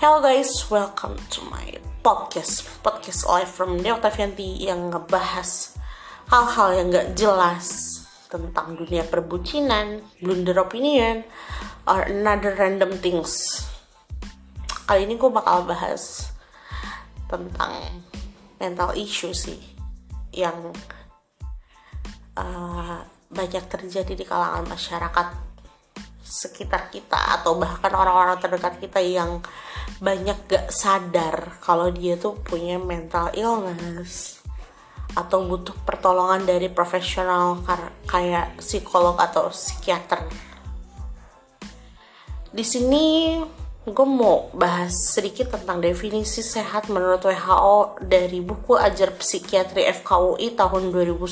Hello guys, welcome to my podcast Podcast live from Neo Tavianti yang ngebahas hal-hal yang gak jelas tentang dunia perbucinan, blunder opinion, or another random things. Kali ini gue bakal bahas tentang mental issue sih yang uh, banyak terjadi di kalangan masyarakat sekitar kita atau bahkan orang-orang terdekat kita yang banyak gak sadar kalau dia tuh punya mental illness atau butuh pertolongan dari profesional kayak psikolog atau psikiater. Di sini gue mau bahas sedikit tentang definisi sehat menurut WHO dari buku Ajar Psikiatri FKUI tahun 2010.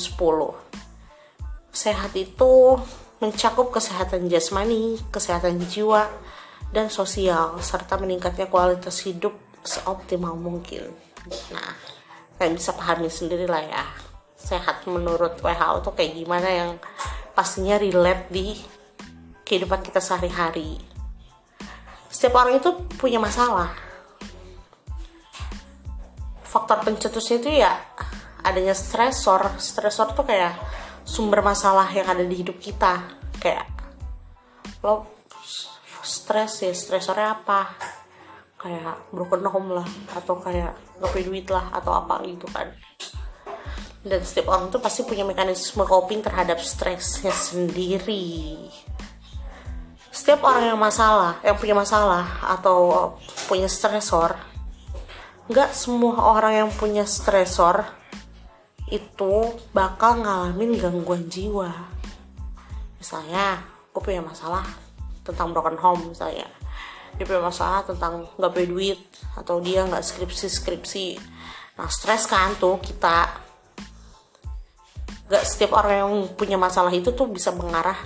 Sehat itu mencakup kesehatan jasmani, kesehatan jiwa, dan sosial, serta meningkatnya kualitas hidup seoptimal mungkin. Nah, kalian bisa pahami sendiri lah ya. Sehat menurut WHO tuh kayak gimana yang pastinya relate di kehidupan kita sehari-hari. Setiap orang itu punya masalah. Faktor pencetusnya itu ya adanya stresor. Stresor tuh kayak sumber masalah yang ada di hidup kita. Kayak lo stres ya stresornya apa? Kayak broken home lah atau kayak gak punya duit lah atau apa gitu kan. Dan setiap orang tuh pasti punya mekanisme coping terhadap stresnya sendiri. Setiap orang yang masalah yang punya masalah atau punya stresor nggak semua orang yang punya stresor itu bakal ngalamin gangguan jiwa. Misalnya gue punya masalah tentang broken home misalnya. Dia punya masalah tentang nggak punya duit atau dia nggak skripsi skripsi nah stres kan tuh kita. Nggak setiap orang yang punya masalah itu tuh bisa mengarah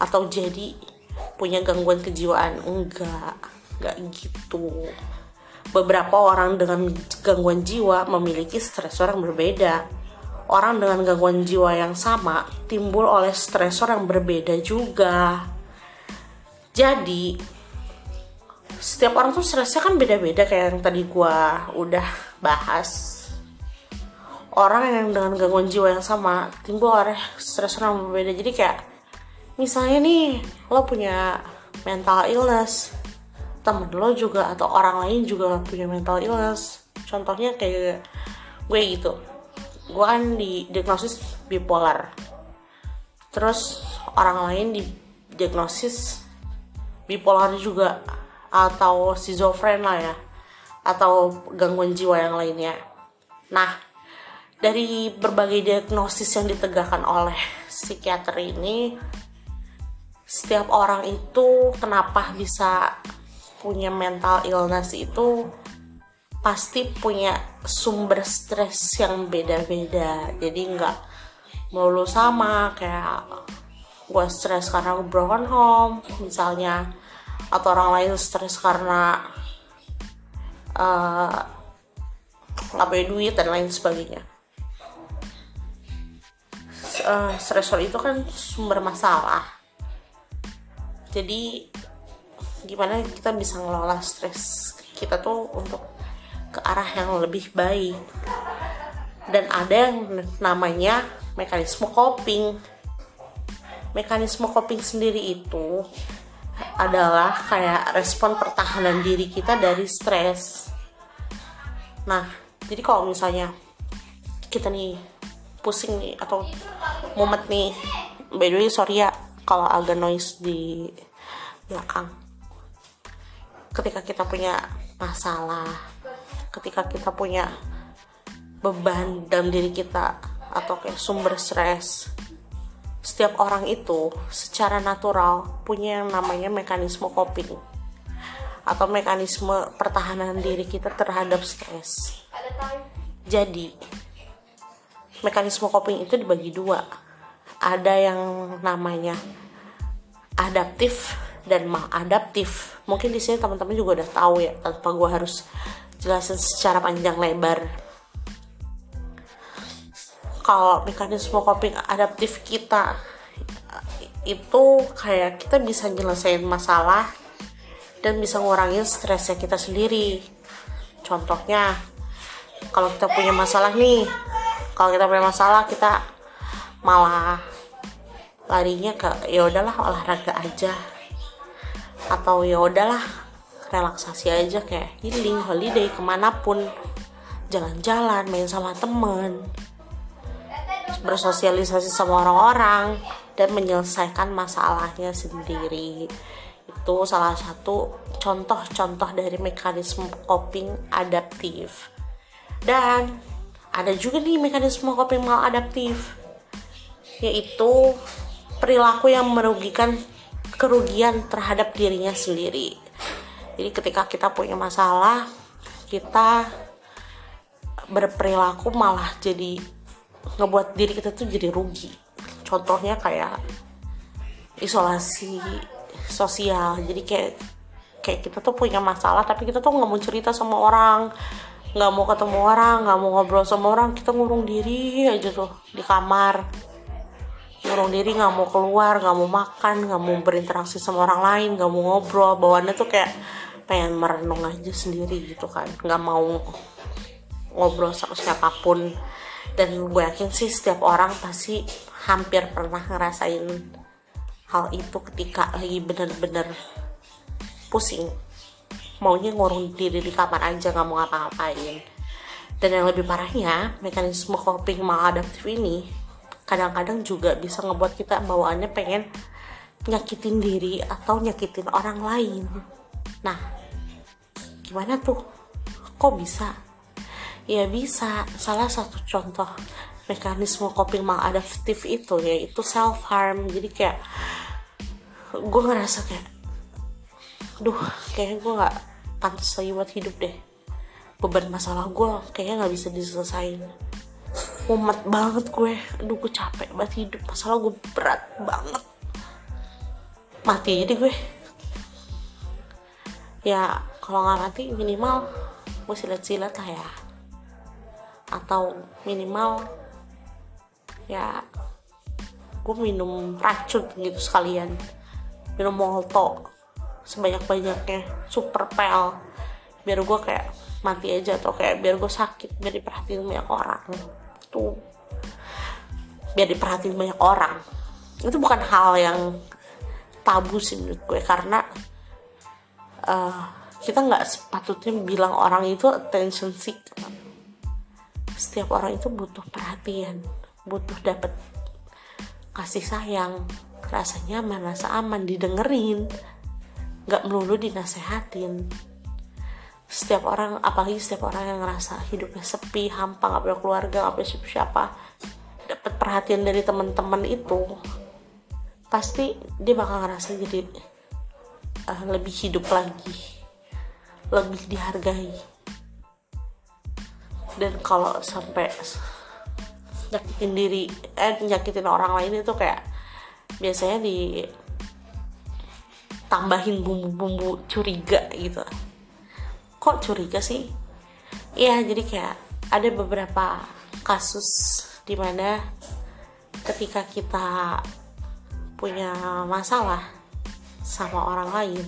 atau jadi punya gangguan kejiwaan. Enggak enggak gitu. Beberapa orang dengan gangguan jiwa memiliki stresor yang berbeda orang dengan gangguan jiwa yang sama timbul oleh stresor yang berbeda juga. Jadi setiap orang tuh stresnya kan beda-beda kayak yang tadi gua udah bahas. Orang yang dengan gangguan jiwa yang sama timbul oleh stres yang berbeda. Jadi kayak misalnya nih lo punya mental illness temen lo juga atau orang lain juga punya mental illness. Contohnya kayak gue gitu gue kan di diagnosis bipolar terus orang lain di diagnosis bipolar juga atau schizofren lah ya atau gangguan jiwa yang lainnya. Nah, dari berbagai diagnosis yang ditegakkan oleh psikiater ini, setiap orang itu kenapa bisa punya mental illness itu pasti punya sumber stres yang beda-beda. Jadi nggak melulu sama kayak gue stres karena broken home misalnya atau orang lain stres karena uh, duit dan lain sebagainya uh, stresor itu kan sumber masalah jadi gimana kita bisa ngelola stres kita tuh untuk ke arah yang lebih baik dan ada yang namanya mekanisme coping mekanisme coping sendiri itu adalah kayak respon pertahanan diri kita dari stres. Nah, jadi kalau misalnya kita nih pusing nih atau mumet nih, by the way sorry ya kalau agak noise di belakang. Ketika kita punya masalah, ketika kita punya beban dalam diri kita atau kayak sumber stres setiap orang itu secara natural punya yang namanya mekanisme coping atau mekanisme pertahanan diri kita terhadap stres. Jadi, mekanisme coping itu dibagi dua. Ada yang namanya adaptif dan maladaptif. Mungkin di sini teman-teman juga udah tahu ya, tanpa gue harus jelasin secara panjang lebar. Kalau mekanisme coping adaptif kita itu kayak kita bisa nyelesain masalah dan bisa ngurangin stresnya kita sendiri. Contohnya kalau kita punya masalah nih kalau kita punya masalah kita malah larinya ke ya udahlah olahraga aja. Atau ya udahlah relaksasi aja kayak healing holiday ke mana pun. Jalan-jalan main sama temen. Bersosialisasi sama orang-orang dan menyelesaikan masalahnya sendiri. Itu salah satu contoh-contoh dari mekanisme coping adaptif. Dan ada juga nih mekanisme coping maladaptif yaitu perilaku yang merugikan kerugian terhadap dirinya sendiri jadi ketika kita punya masalah kita berperilaku malah jadi ngebuat diri kita tuh jadi rugi. Contohnya kayak isolasi sosial. Jadi kayak kayak kita tuh punya masalah tapi kita tuh nggak mau cerita sama orang. Nggak mau ketemu orang nggak mau ngobrol sama orang. Kita ngurung diri aja tuh di kamar. Ngurung diri nggak mau keluar nggak mau makan nggak mau berinteraksi sama orang lain nggak mau ngobrol. Bawaannya tuh kayak pengen merenung aja sendiri gitu kan. Nggak mau ngobrol sama siapa pun. Dan gue yakin sih setiap orang pasti hampir pernah ngerasain hal itu ketika lagi bener-bener pusing. Maunya ngurung diri di kamar aja nggak mau ngapa-ngapain. Dan yang lebih parahnya mekanisme coping maladaptif ini kadang-kadang juga bisa ngebuat kita bawaannya pengen nyakitin diri atau nyakitin orang lain nah gimana tuh? Kok bisa? Ya bisa. Salah satu contoh mekanisme coping maladaptif itu yaitu self harm jadi kayak gue ngerasa kayak duh kayaknya gue nggak pantas lagi buat hidup deh. Beban masalah gue kayaknya nggak bisa diselesain. Mumet banget gue. Aduh gue capek banget hidup. Masalah gue berat banget. Mati jadi gue ya kalau nggak mati minimal gue silat-silat lah ya. Atau minimal ya gue minum racun gitu sekalian. Minum molto sebanyak-banyaknya super pel biar gue kayak mati aja atau kayak biar gue sakit biar diperhatiin banyak orang. Tuh. Biar diperhatiin banyak orang. Itu bukan hal yang tabu sih menurut gue karena uh, kita nggak sepatutnya bilang orang itu attention seeker setiap orang itu butuh perhatian butuh dapat kasih sayang. Rasa nyaman rasa aman didengerin. Nggak melulu dinasehatin. Setiap orang apalagi setiap orang yang ngerasa hidupnya sepi hampa nggak punya keluarga nggak punya siapa siapa dapat perhatian dari teman-teman itu pasti dia bakal ngerasa jadi uh, lebih hidup lagi. Lebih dihargai. Dan kalau sampai nyakitin diri eh nyakitin orang lain itu kayak biasanya di tambahin bumbu-bumbu curiga gitu. Kok curiga sih? Ya jadi kayak ada beberapa kasus di mana ketika kita punya masalah sama orang lain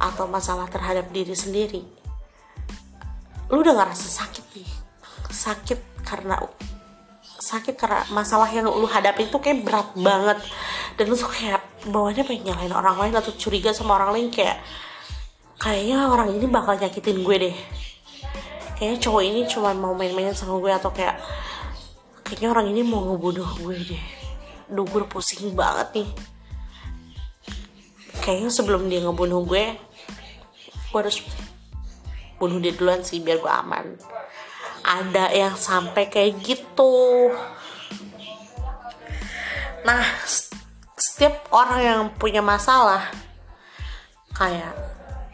atau masalah terhadap diri sendiri lu udah ngerasa sakit nih. Sakit karena sakit karena masalah yang lu hadapi itu kayak berat banget. Dan lu tuh kayak bawahnya pengen nyalain orang lain atau curiga sama orang lain kayak kayaknya orang ini bakal nyakitin gue deh. Kayaknya cowok ini cuma mau main-main sama gue atau kayak kayaknya orang ini mau ngebunuh gue deh. Duh gue pusing banget nih kayaknya sebelum dia ngebunuh gue gue harus bunuh dia duluan sih biar gue aman. Ada yang sampai kayak gitu. Nah setiap orang yang punya masalah kayak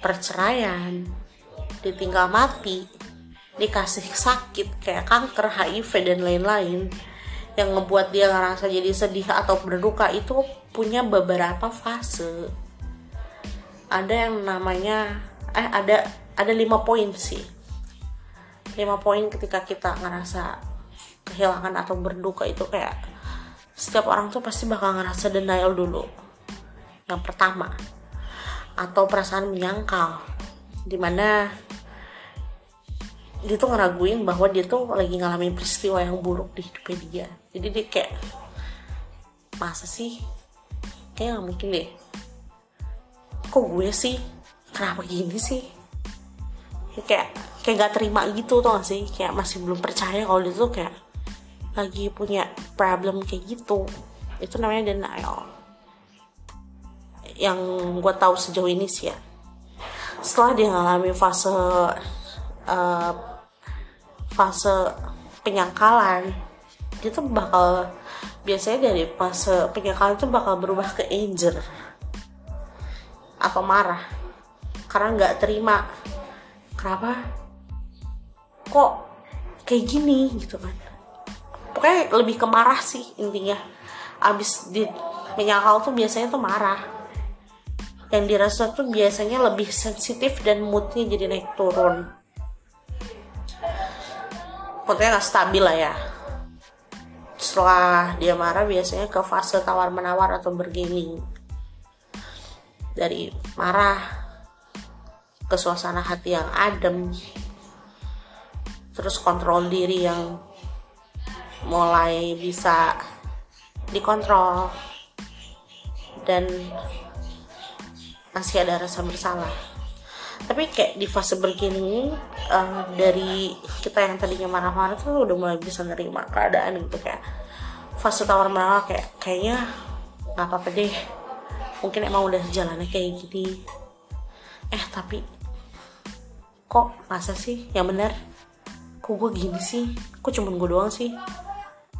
perceraian ditinggal mati dikasih sakit kayak kanker HIV dan lain-lain yang ngebuat dia ngerasa jadi sedih atau berduka itu punya beberapa fase ada yang namanya eh ada ada lima poin sih. Lima poin ketika kita ngerasa kehilangan atau berduka itu kayak setiap orang tuh pasti bakal ngerasa denial dulu. Yang pertama. Atau perasaan menyangkal. Di mana dia tuh ngeraguin bahwa dia tuh lagi ngalamin peristiwa yang buruk di hidupnya dia. Jadi dia kayak masa sih? Kayak nggak mungkin deh kok gue sih? Kenapa gini sih? Kayak kayak gak terima gitu tuh gak sih? Kayak masih belum percaya kalau dia tuh kayak lagi punya problem kayak gitu. Itu namanya denial. Yang gue tahu sejauh ini sih ya. Setelah dia ngalami fase uh, fase penyangkalan dia tuh bakal biasanya dari fase penyangkalan itu bakal berubah ke anger atau marah? Karena nggak terima. Kenapa? Kok kayak gini gitu kan? Pokoknya lebih ke marah sih intinya. Abis di menyangkal tuh biasanya tuh marah. Yang dirasa tuh biasanya lebih sensitif dan moodnya jadi naik turun. Pokoknya nggak stabil lah ya. Setelah dia marah biasanya ke fase tawar menawar atau bergening dari marah ke suasana hati yang adem terus kontrol diri yang mulai bisa dikontrol dan masih ada rasa bersalah. Tapi kayak di fase begini uh, dari kita yang tadinya marah-marah tuh udah mulai bisa nerima keadaan gitu kayak fase tawar menawar kayak kayaknya nggak apa-apa deh mungkin emang udah jalannya kayak gini. Eh tapi kok masa sih? Yang bener. Kok gue gini sih? Kok cuma gue doang sih?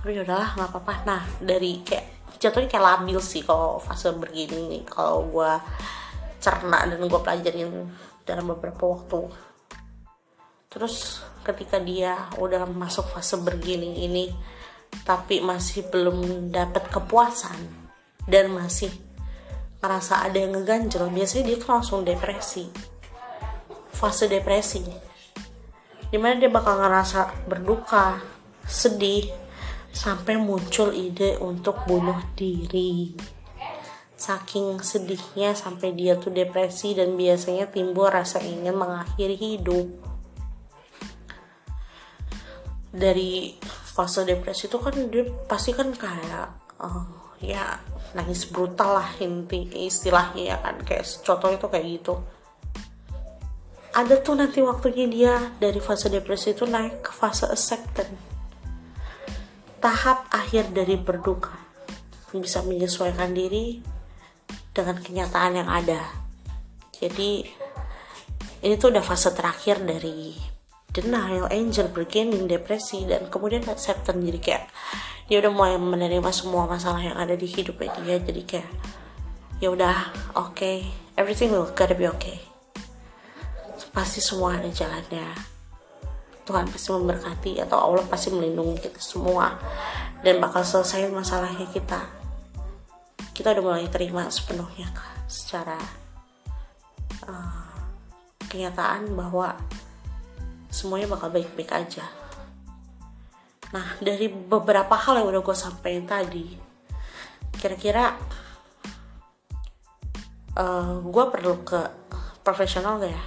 Tapi udahlah nggak apa-apa. Nah dari kayak jatuhnya kayak labil sih kalau fase begini nih. Kalau gue cerna dan gue pelajarin dalam beberapa waktu. Terus ketika dia udah masuk fase bergiling ini tapi masih belum dapat kepuasan dan masih ngerasa ada yang ngeganjel biasanya dia langsung depresi. Fase depresi. Di mana dia bakal ngerasa berduka sedih sampai muncul ide untuk bunuh diri. Saking sedihnya sampai dia tuh depresi dan biasanya timbul rasa ingin mengakhiri hidup. Dari fase depresi itu kan dia pasti kan kayak uh, ya nangis brutal lah inti istilahnya ya kan. Kayak contoh itu kayak gitu. Ada tuh nanti waktunya dia dari fase depresi itu naik ke fase acceptance. Tahap akhir dari berduka. Bisa menyesuaikan diri dengan kenyataan yang ada. Jadi ini tuh udah fase terakhir dari denial, angel, beginning, depresi dan kemudian acceptance. Jadi kayak dia udah mulai menerima semua masalah yang ada di hidupnya dia. Jadi kayak ya udah oke okay, everything will gotta be okay. Pasti semua ada jalannya. Tuhan pasti memberkati atau Allah pasti melindungi kita semua. Dan bakal selesai masalahnya kita. Kita udah mulai terima sepenuhnya secara uh, kenyataan bahwa semuanya bakal baik-baik aja. Nah dari beberapa hal yang udah gue sampaikan tadi, kira-kira uh, gue perlu ke profesional gak ya?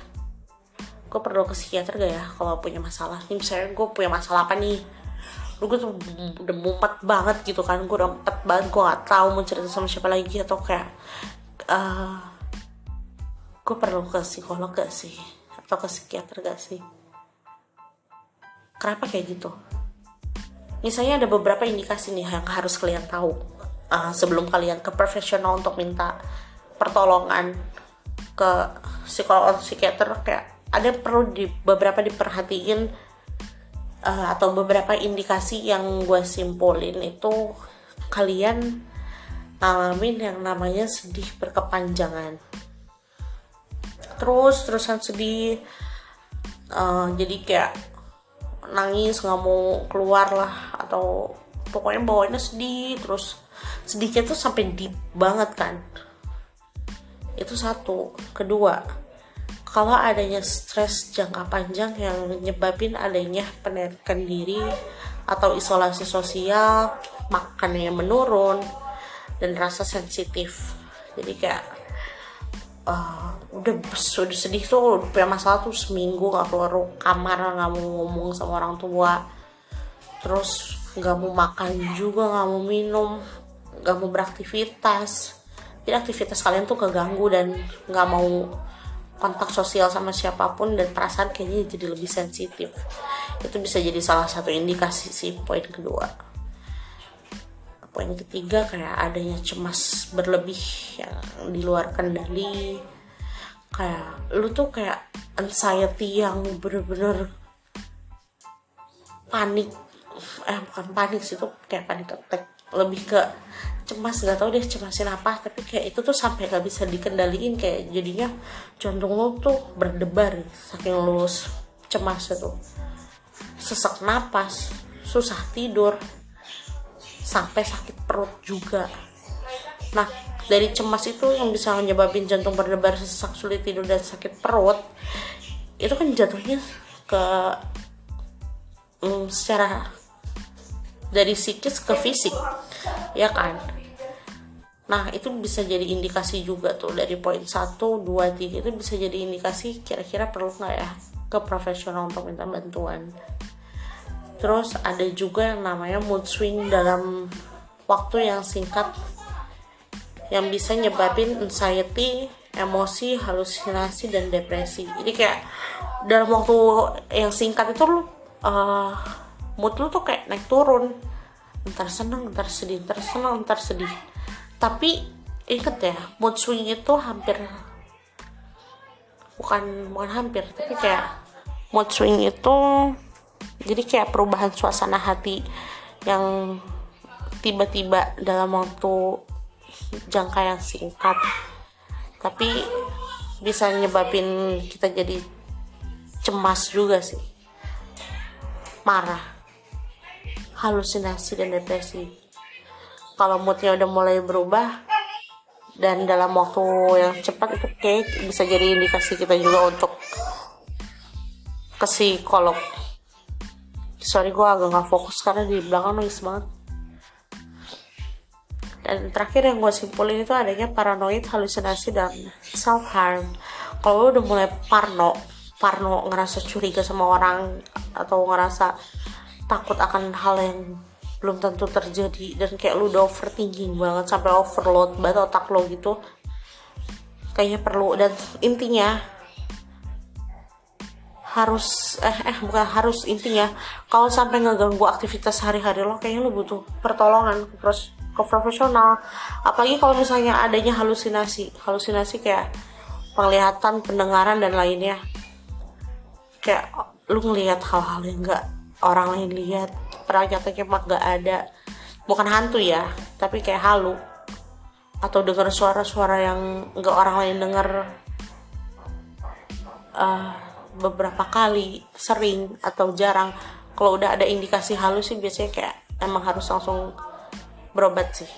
Gue perlu ke psikiater gak ya kalau punya masalah? Nih misalnya gue punya masalah apa nih? gue tuh udah mumet banget gitu kan gue udah mumet banget gue gak tahu mau cerita sama siapa lagi atau kayak uh, eh, gue perlu ke psikolog gak sih atau ke psikiater gak sih kenapa kayak gitu? Misalnya ada beberapa indikasi nih yang harus kalian tahu uh, sebelum kalian ke profesional untuk minta pertolongan ke psikolog psikiater kayak ada perlu di beberapa diperhatiin uh, atau beberapa indikasi yang gue simpulin itu kalian ngalamin yang namanya sedih berkepanjangan. Terus terusan sedih uh, jadi kayak nangis nggak mau keluar lah atau pokoknya bawanya sedih terus sedihnya tuh sampai deep banget kan itu satu kedua kalau adanya stres jangka panjang yang menyebabkan adanya penarikan diri atau isolasi sosial, makannya menurun, dan rasa sensitif. Jadi kayak uh, udah sudah sedih tuh punya masalah tuh seminggu nggak keluar kamar nggak mau ngomong sama orang tua. Terus nggak mau makan juga nggak mau minum nggak mau beraktivitas. Jadi aktivitas kalian tuh keganggu dan nggak mau kontak sosial sama siapa pun dan perasaan kayaknya jadi lebih sensitif. Itu bisa jadi salah satu indikasi sih poin kedua poin ketiga kayak adanya cemas berlebih yang di luar kendali kayak lu tuh kayak anxiety yang bener-bener panik. Eh bukan panik sih tuh kayak panik attack. Lebih ke cemas nggak tahu deh cemasin apa tapi kayak itu tuh sampai gak bisa dikendaliin. Kayak jadinya jantung lu tuh berdebar saking lu cemas itu. Sesak napas susah tidur sampai sakit perut juga. Nah dari cemas itu yang bisa menyebabkan jantung berdebar sesak sulit tidur dan sakit perut itu kan jatuhnya ke mm, secara dari psikis ke fisik. Ya kan? Nah itu bisa jadi indikasi juga tuh dari poin 1, 2, 3 itu bisa jadi indikasi kira-kira perlu nggak ya? Ke profesional untuk minta bantuan terus ada juga yang namanya mood swing dalam waktu yang singkat yang bisa nyebabin anxiety, emosi, halusinasi dan depresi. Jadi kayak dalam waktu yang singkat itu lu uh, mood lu tuh kayak naik turun. Ntar seneng, ntar sedih, ntar seneng, ntar sedih. Tapi inget ya, mood swing itu hampir bukan bukan hampir, tapi kayak mood swing itu jadi kayak perubahan suasana hati yang tiba-tiba dalam waktu jangka yang singkat. Tapi bisa nyebabin kita jadi cemas juga sih. Marah halusinasi dan depresi. Kalau moodnya udah mulai berubah dan dalam waktu yang cepat itu kayak bisa jadi indikasi kita juga untuk ke psikolog sorry gue agak nggak fokus karena di belakang noise banget. Dan terakhir yang gue simpulin itu adanya paranoid halusinasi dan self harm kalau lo udah mulai parno parno ngerasa curiga sama orang atau ngerasa takut akan hal yang belum tentu terjadi dan kayak lu udah overthinking banget sampai overload banget otak lo gitu kayaknya perlu. Dan intinya harus eh eh bukan harus intinya kalau sampai ngeganggu aktivitas hari-hari lo kayaknya lo butuh pertolongan ke, pros, profesional. Apalagi kalau misalnya adanya halusinasi halusinasi kayak penglihatan pendengaran dan lainnya. Kayak lu ngelihat hal-hal yang enggak orang lain lihat pernah nyatanya gak ada. Bukan hantu ya tapi kayak halu. Atau dengar suara-suara yang enggak orang lain dengar uh, beberapa kali sering atau jarang. Kalau udah ada indikasi halus sih biasanya kayak emang harus langsung berobat sih.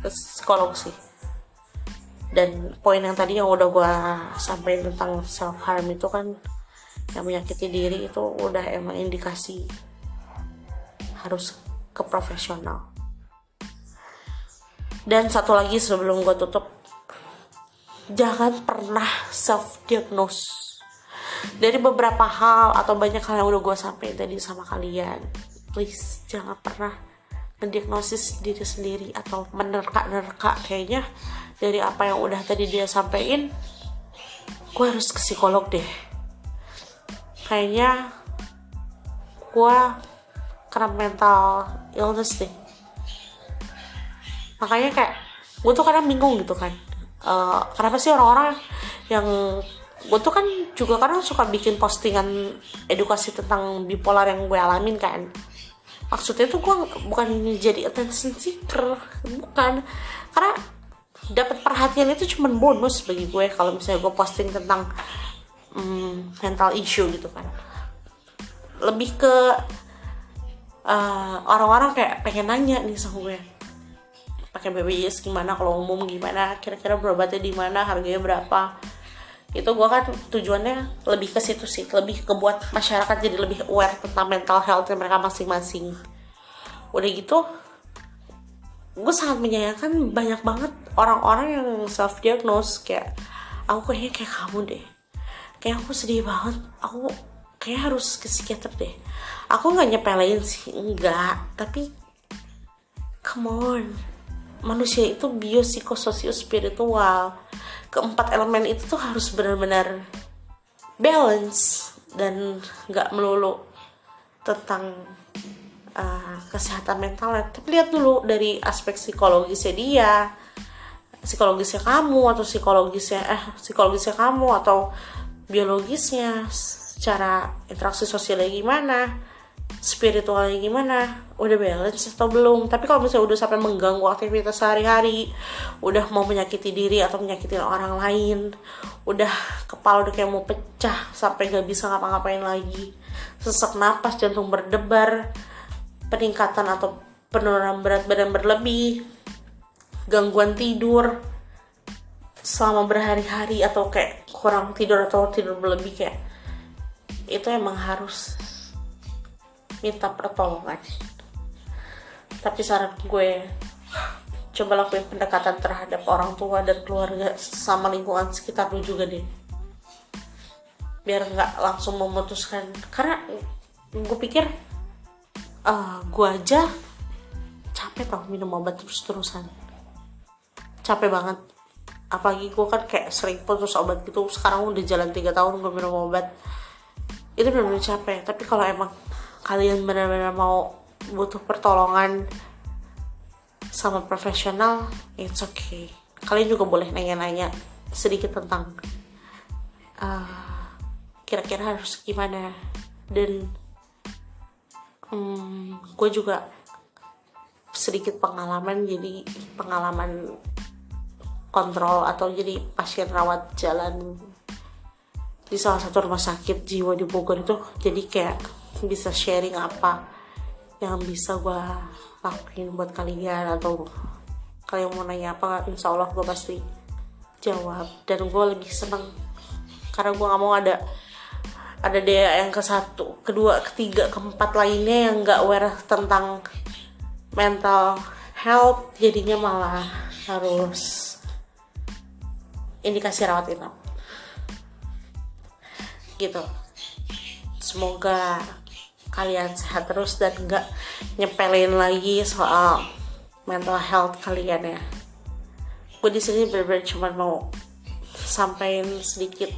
Ke psikolog sih. Dan poin yang tadi yang udah gue sampaikan tentang self harm itu kan yang menyakiti diri itu udah emang indikasi harus ke profesional. Dan satu lagi sebelum gue tutup jangan pernah self diagnose dari beberapa hal atau banyak hal yang udah gue sampaikan tadi sama kalian please jangan pernah mendiagnosis diri sendiri atau menerka-nerka kayaknya dari apa yang udah tadi dia sampaikan gue harus ke psikolog deh. Kayaknya gue kena mental illness deh. Makanya kayak gue tuh kadang bingung gitu kan. Uh, kenapa sih orang-orang yang gue tuh kan juga kadang suka bikin postingan edukasi tentang bipolar yang gue alamin kan. Maksudnya tuh gue bukan jadi attention seeker bukan. Karena dapat perhatian itu cuman bonus bagi gue kalau misalnya gue posting tentang um, mental issue gitu kan. Lebih ke uh, orang-orang kayak pengen nanya nih sama gue pakai BPJS gimana kalau umum gimana kira-kira berobatnya di mana harganya berapa itu gue kan tujuannya lebih ke situ sih lebih ke buat masyarakat jadi lebih aware tentang mental health mereka masing-masing. Udah gitu gue sangat menyayangkan banyak banget orang-orang yang self diagnose kayak aku kayaknya kayak kamu deh. Kayak aku sedih banget. Aku kayak harus ke psikiater deh. Aku nggak nyepelin sih enggak tapi come on. Manusia itu biopsikososio spiritual keempat elemen itu tuh harus benar-benar balance dan nggak melulu tentang uh, kesehatan mental. Tapi lihat dulu dari aspek psikologisnya dia psikologisnya kamu atau psikologisnya eh psikologisnya kamu atau biologisnya secara interaksi sosialnya gimana spiritualnya gimana? Udah balance atau belum? Tapi kalau misalnya udah sampai mengganggu aktivitas sehari-hari udah mau menyakiti diri atau menyakiti orang lain udah kepala udah kayak mau pecah sampai gak bisa ngapa-ngapain lagi sesak napas jantung berdebar peningkatan atau penurunan berat badan berlebih gangguan tidur selama berhari-hari atau kayak kurang tidur atau tidur berlebih kayak itu emang harus minta pertolongan. Tapi saran gue coba lakuin pendekatan terhadap orang tua dan keluarga sama lingkungan sekitar lu juga deh. Biar nggak langsung memutuskan. Karena gue pikir uh, gue aja capek tau minum obat terus terusan capek banget. Apalagi gue kan kayak sering putus obat gitu. Sekarang udah jalan tiga tahun gue minum obat. Itu benar-benar capek. Tapi kalau emang kalian benar-benar mau butuh pertolongan sama profesional it's okay. Kalian juga boleh nanya-nanya sedikit tentang uh, kira-kira harus gimana. Dan um, gue juga sedikit pengalaman jadi pengalaman kontrol atau jadi pasien rawat jalan di salah satu rumah sakit jiwa di Bogor itu. Jadi kayak bisa sharing apa yang bisa gue lakuin buat kalian atau kalian mau nanya apa insya Allah gue pasti jawab. Dan gue lebih seneng karena gue gak mau ada ada dia yang ke satu kedua ketiga keempat lainnya yang nggak aware tentang mental health jadinya malah harus indikasi rawat inap. Gitu. Semoga kalian sehat terus dan nggak nyepelin lagi soal mental health kalian ya. Gue di sini bener-bener cuma mau sampaikan sedikit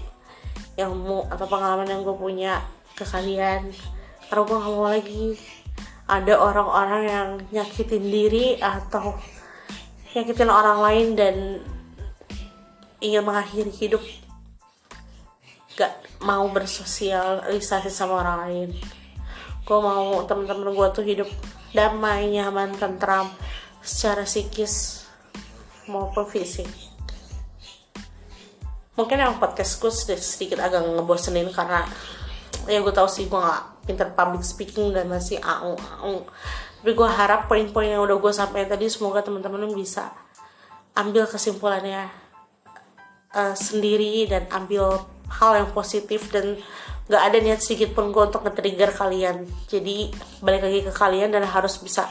ilmu atau pengalaman yang gue punya ke kalian. Karena gue gak mau lagi ada orang-orang yang nyakitin diri atau nyakitin orang lain dan ingin mengakhiri hidup. Gak mau bersosialisasi sama orang lain gue mau temen-temen gue tuh hidup damai nyaman tentram secara psikis maupun fisik. Mungkin yang podcast gue sedikit, sedikit agak ngebosenin karena ya gue tau sih gue gak pinter public speaking dan masih aung aung tapi gue harap poin-poin yang udah gue sampaikan tadi semoga teman-teman bisa ambil kesimpulannya uh, sendiri dan ambil hal yang positif dan gak ada niat sedikit pun gue untuk nge-trigger kalian. Jadi balik lagi ke kalian dan harus bisa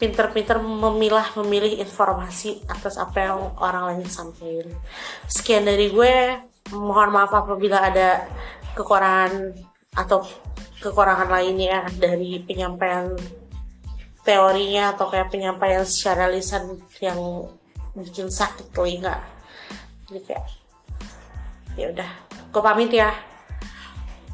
pinter-pinter memilah memilih informasi atas apa yang orang lain sampaikan. Sekian dari gue. Mohon maaf apabila ada kekurangan atau kekurangan lainnya dari penyampaian teorinya atau kayak penyampaian secara lisan yang bikin sakit telinga. Jadi kayak ya udah. Gue pamit ya